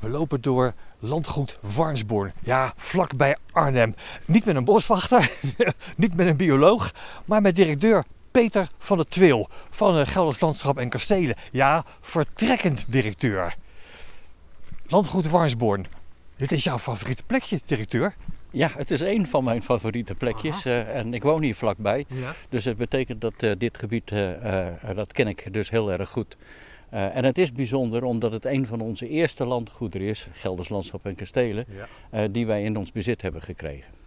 We lopen door landgoed Warnsborn. Ja, vlakbij Arnhem. Niet met een boswachter, niet met een bioloog, maar met directeur Peter van der Twil van eh, Gelders Landschap en Kastelen. Ja, vertrekkend directeur. Landgoed Warnsborn. Dit is jouw favoriete plekje, directeur? Ja, het is een van mijn favoriete plekjes uh, en ik woon hier vlakbij. Ja. Dus het betekent dat uh, dit gebied, uh, dat ken ik dus heel erg goed. En het is bijzonder omdat het een van onze eerste landgoederen is, Gelders Landschap en Kastelen, Ja. die wij in ons bezit hebben gekregen.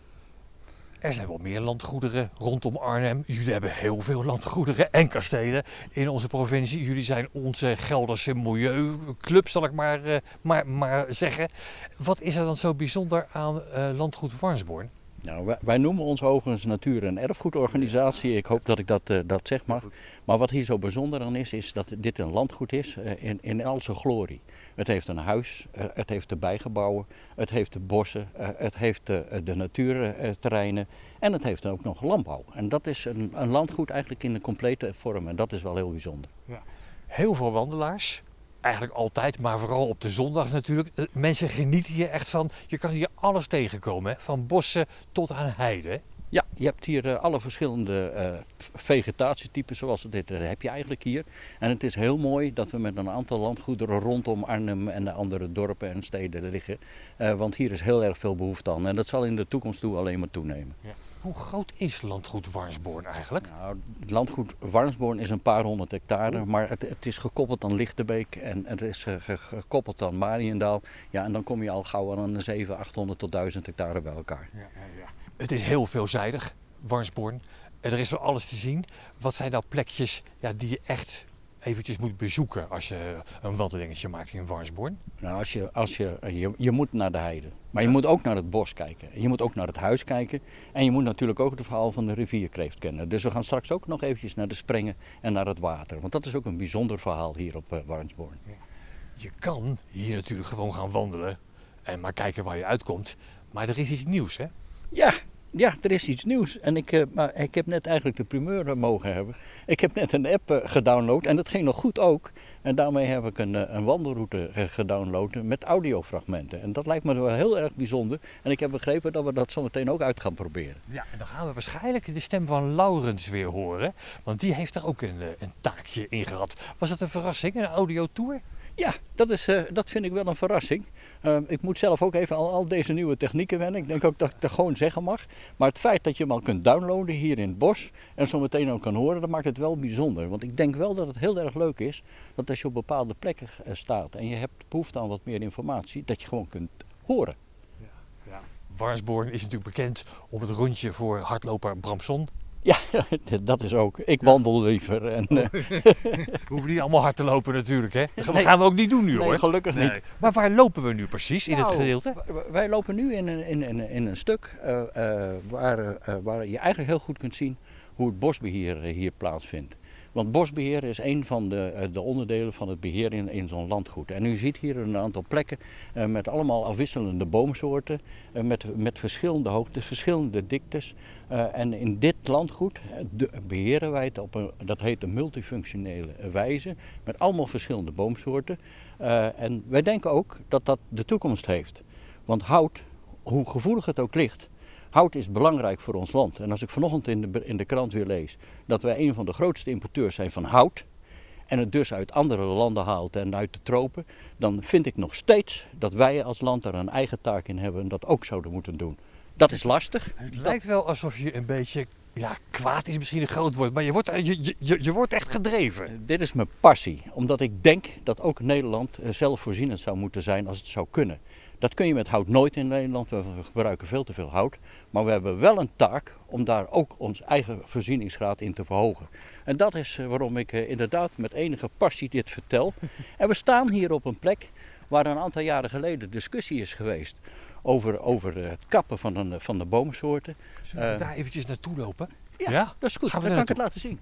Er zijn wel meer landgoederen rondom Arnhem. Jullie hebben heel veel landgoederen en kastelen in onze provincie. Jullie zijn onze Gelderse milieuclub, zal ik maar, uh, maar, maar zeggen. Wat is er dan zo bijzonder aan landgoed Warnsborn? Nou, wij, noemen ons overigens natuur- en erfgoedorganisatie. Ik hoop dat ik dat, uh, dat zeg mag. Maar wat hier zo bijzonder aan is, is dat dit een landgoed is in, in al zijn glorie. Het heeft een huis, het heeft de bijgebouwen, het heeft de bossen, het heeft de, de natuurterreinen en het heeft ook nog landbouw. En dat is een, een landgoed eigenlijk in een complete vorm en dat is wel heel bijzonder. Ja. Heel veel wandelaars, eigenlijk altijd, maar vooral op de zondag natuurlijk. Mensen genieten hier echt van, je kan hier alles tegenkomen, hè? van bossen tot aan heide. Ja, je hebt hier uh, alle verschillende uh, vegetatietypen zoals dit uh, heb je eigenlijk hier. En het is heel mooi dat we met een aantal landgoederen rondom Arnhem en de andere dorpen en steden liggen. want hier is heel erg veel behoefte aan en dat zal in de toekomst toe alleen maar toenemen. Ja. Hoe groot is landgoed Warnsborn eigenlijk? Nou, het landgoed Warnsborn is een paar honderd hectare, maar het, het is gekoppeld aan Lichterbeek en het is gekoppeld aan Mariendaal. Ja, en dan kom je al gauw aan een 700, 800 tot 1000 hectare bij elkaar. Ja, ja, ja. Het is heel veelzijdig, Warnsborn. Er is wel alles te zien. Wat zijn nou plekjes ja, die je echt eventjes moet bezoeken als je een wandelingetje maakt in Warnsborn? Nou, als je, als je, je, je moet naar de heide. Maar je moet ook naar het bos kijken. Je moet ook naar het huis kijken. En je moet natuurlijk ook het verhaal van de rivierkreeft kennen. Dus we gaan straks ook nog eventjes naar de sprengen en naar het water. Want dat is ook een bijzonder verhaal hier op uh, Warnsborn. Je kan hier natuurlijk gewoon gaan wandelen en maar kijken waar je uitkomt. Maar er is iets nieuws, hè? Ja, ja, er is iets nieuws. En ik, uh, maar ik heb net eigenlijk de primeur mogen hebben. Ik heb net een app uh, gedownload en dat ging nog goed ook. En daarmee heb ik een, een wandelroute gedownload met audiofragmenten. En dat lijkt me wel heel erg bijzonder. En ik heb begrepen dat we dat zo meteen ook uit gaan proberen. Ja, en dan gaan we waarschijnlijk de stem van Laurens weer horen. Want die heeft er ook een, een taakje in gehad. Was dat een verrassing, een audiotour? Ja, dat, is, uh, dat vind ik wel een verrassing. Uh, ik moet zelf ook even al, al deze nieuwe technieken wennen. Ik denk ook dat ik dat gewoon zeggen mag. Maar het feit dat je hem al kunt downloaden hier in het bos en zo meteen ook kan horen, dat maakt het wel bijzonder. Want ik denk wel dat het heel erg leuk is dat als je op bepaalde plekken uh, staat en je hebt behoefte aan wat meer informatie, dat je gewoon kunt horen. Ja, ja. Warnsborn is natuurlijk bekend om het rondje voor hardloper Bramson. Ja, dat is ook. Ik wandel liever. En, uh... We hoeven niet allemaal hard te lopen natuurlijk, hè? Dat nee. gaan we ook niet doen nu, nee, hoor. gelukkig nee. niet. Maar waar lopen we nu precies in nou, het gedeelte? Wij lopen nu in een, in, in, in een stuk uh, uh, waar, waar je eigenlijk heel goed kunt zien hoe het bosbeheer hier plaatsvindt. Want bosbeheer is een van de, de onderdelen van het beheer in, zo'n landgoed. En u ziet hier een aantal plekken uh, met allemaal afwisselende boomsoorten, uh, met, met verschillende hoogtes, verschillende diktes. En in dit landgoed beheren wij het op een, dat heet een multifunctionele wijze, met allemaal verschillende boomsoorten. en wij denken ook dat dat de toekomst heeft. Want hout, hoe gevoelig het ook ligt, Hout is belangrijk voor ons land. En als ik vanochtend in de, in de krant weer lees dat wij een van de grootste importeurs zijn van hout. En het dus uit andere landen haalt en uit de tropen. Dan vind ik nog steeds dat wij als land daar een eigen taak in hebben en dat ook zouden moeten doen. Dat is lastig. Het lijkt wel alsof je een beetje, ja, kwaad is misschien een groot woord, maar je wordt, je, je, je wordt echt gedreven. Dit is mijn passie, omdat ik denk dat ook Nederland zelfvoorzienend zou moeten zijn als het zou kunnen. Dat kun je met hout nooit in Nederland. We gebruiken veel te veel hout. Maar we hebben wel een taak om daar ook ons eigen voorzieningsgraad in te verhogen. En dat is waarom ik inderdaad met enige passie dit vertel. En we staan hier op een plek waar een aantal jaren geleden discussie is geweest over, over het kappen van, een, van de boomsoorten. Zullen we uh, daar eventjes naartoe lopen? Ja, ja, dat is goed. Gaan we Dan kan ik het laten zien.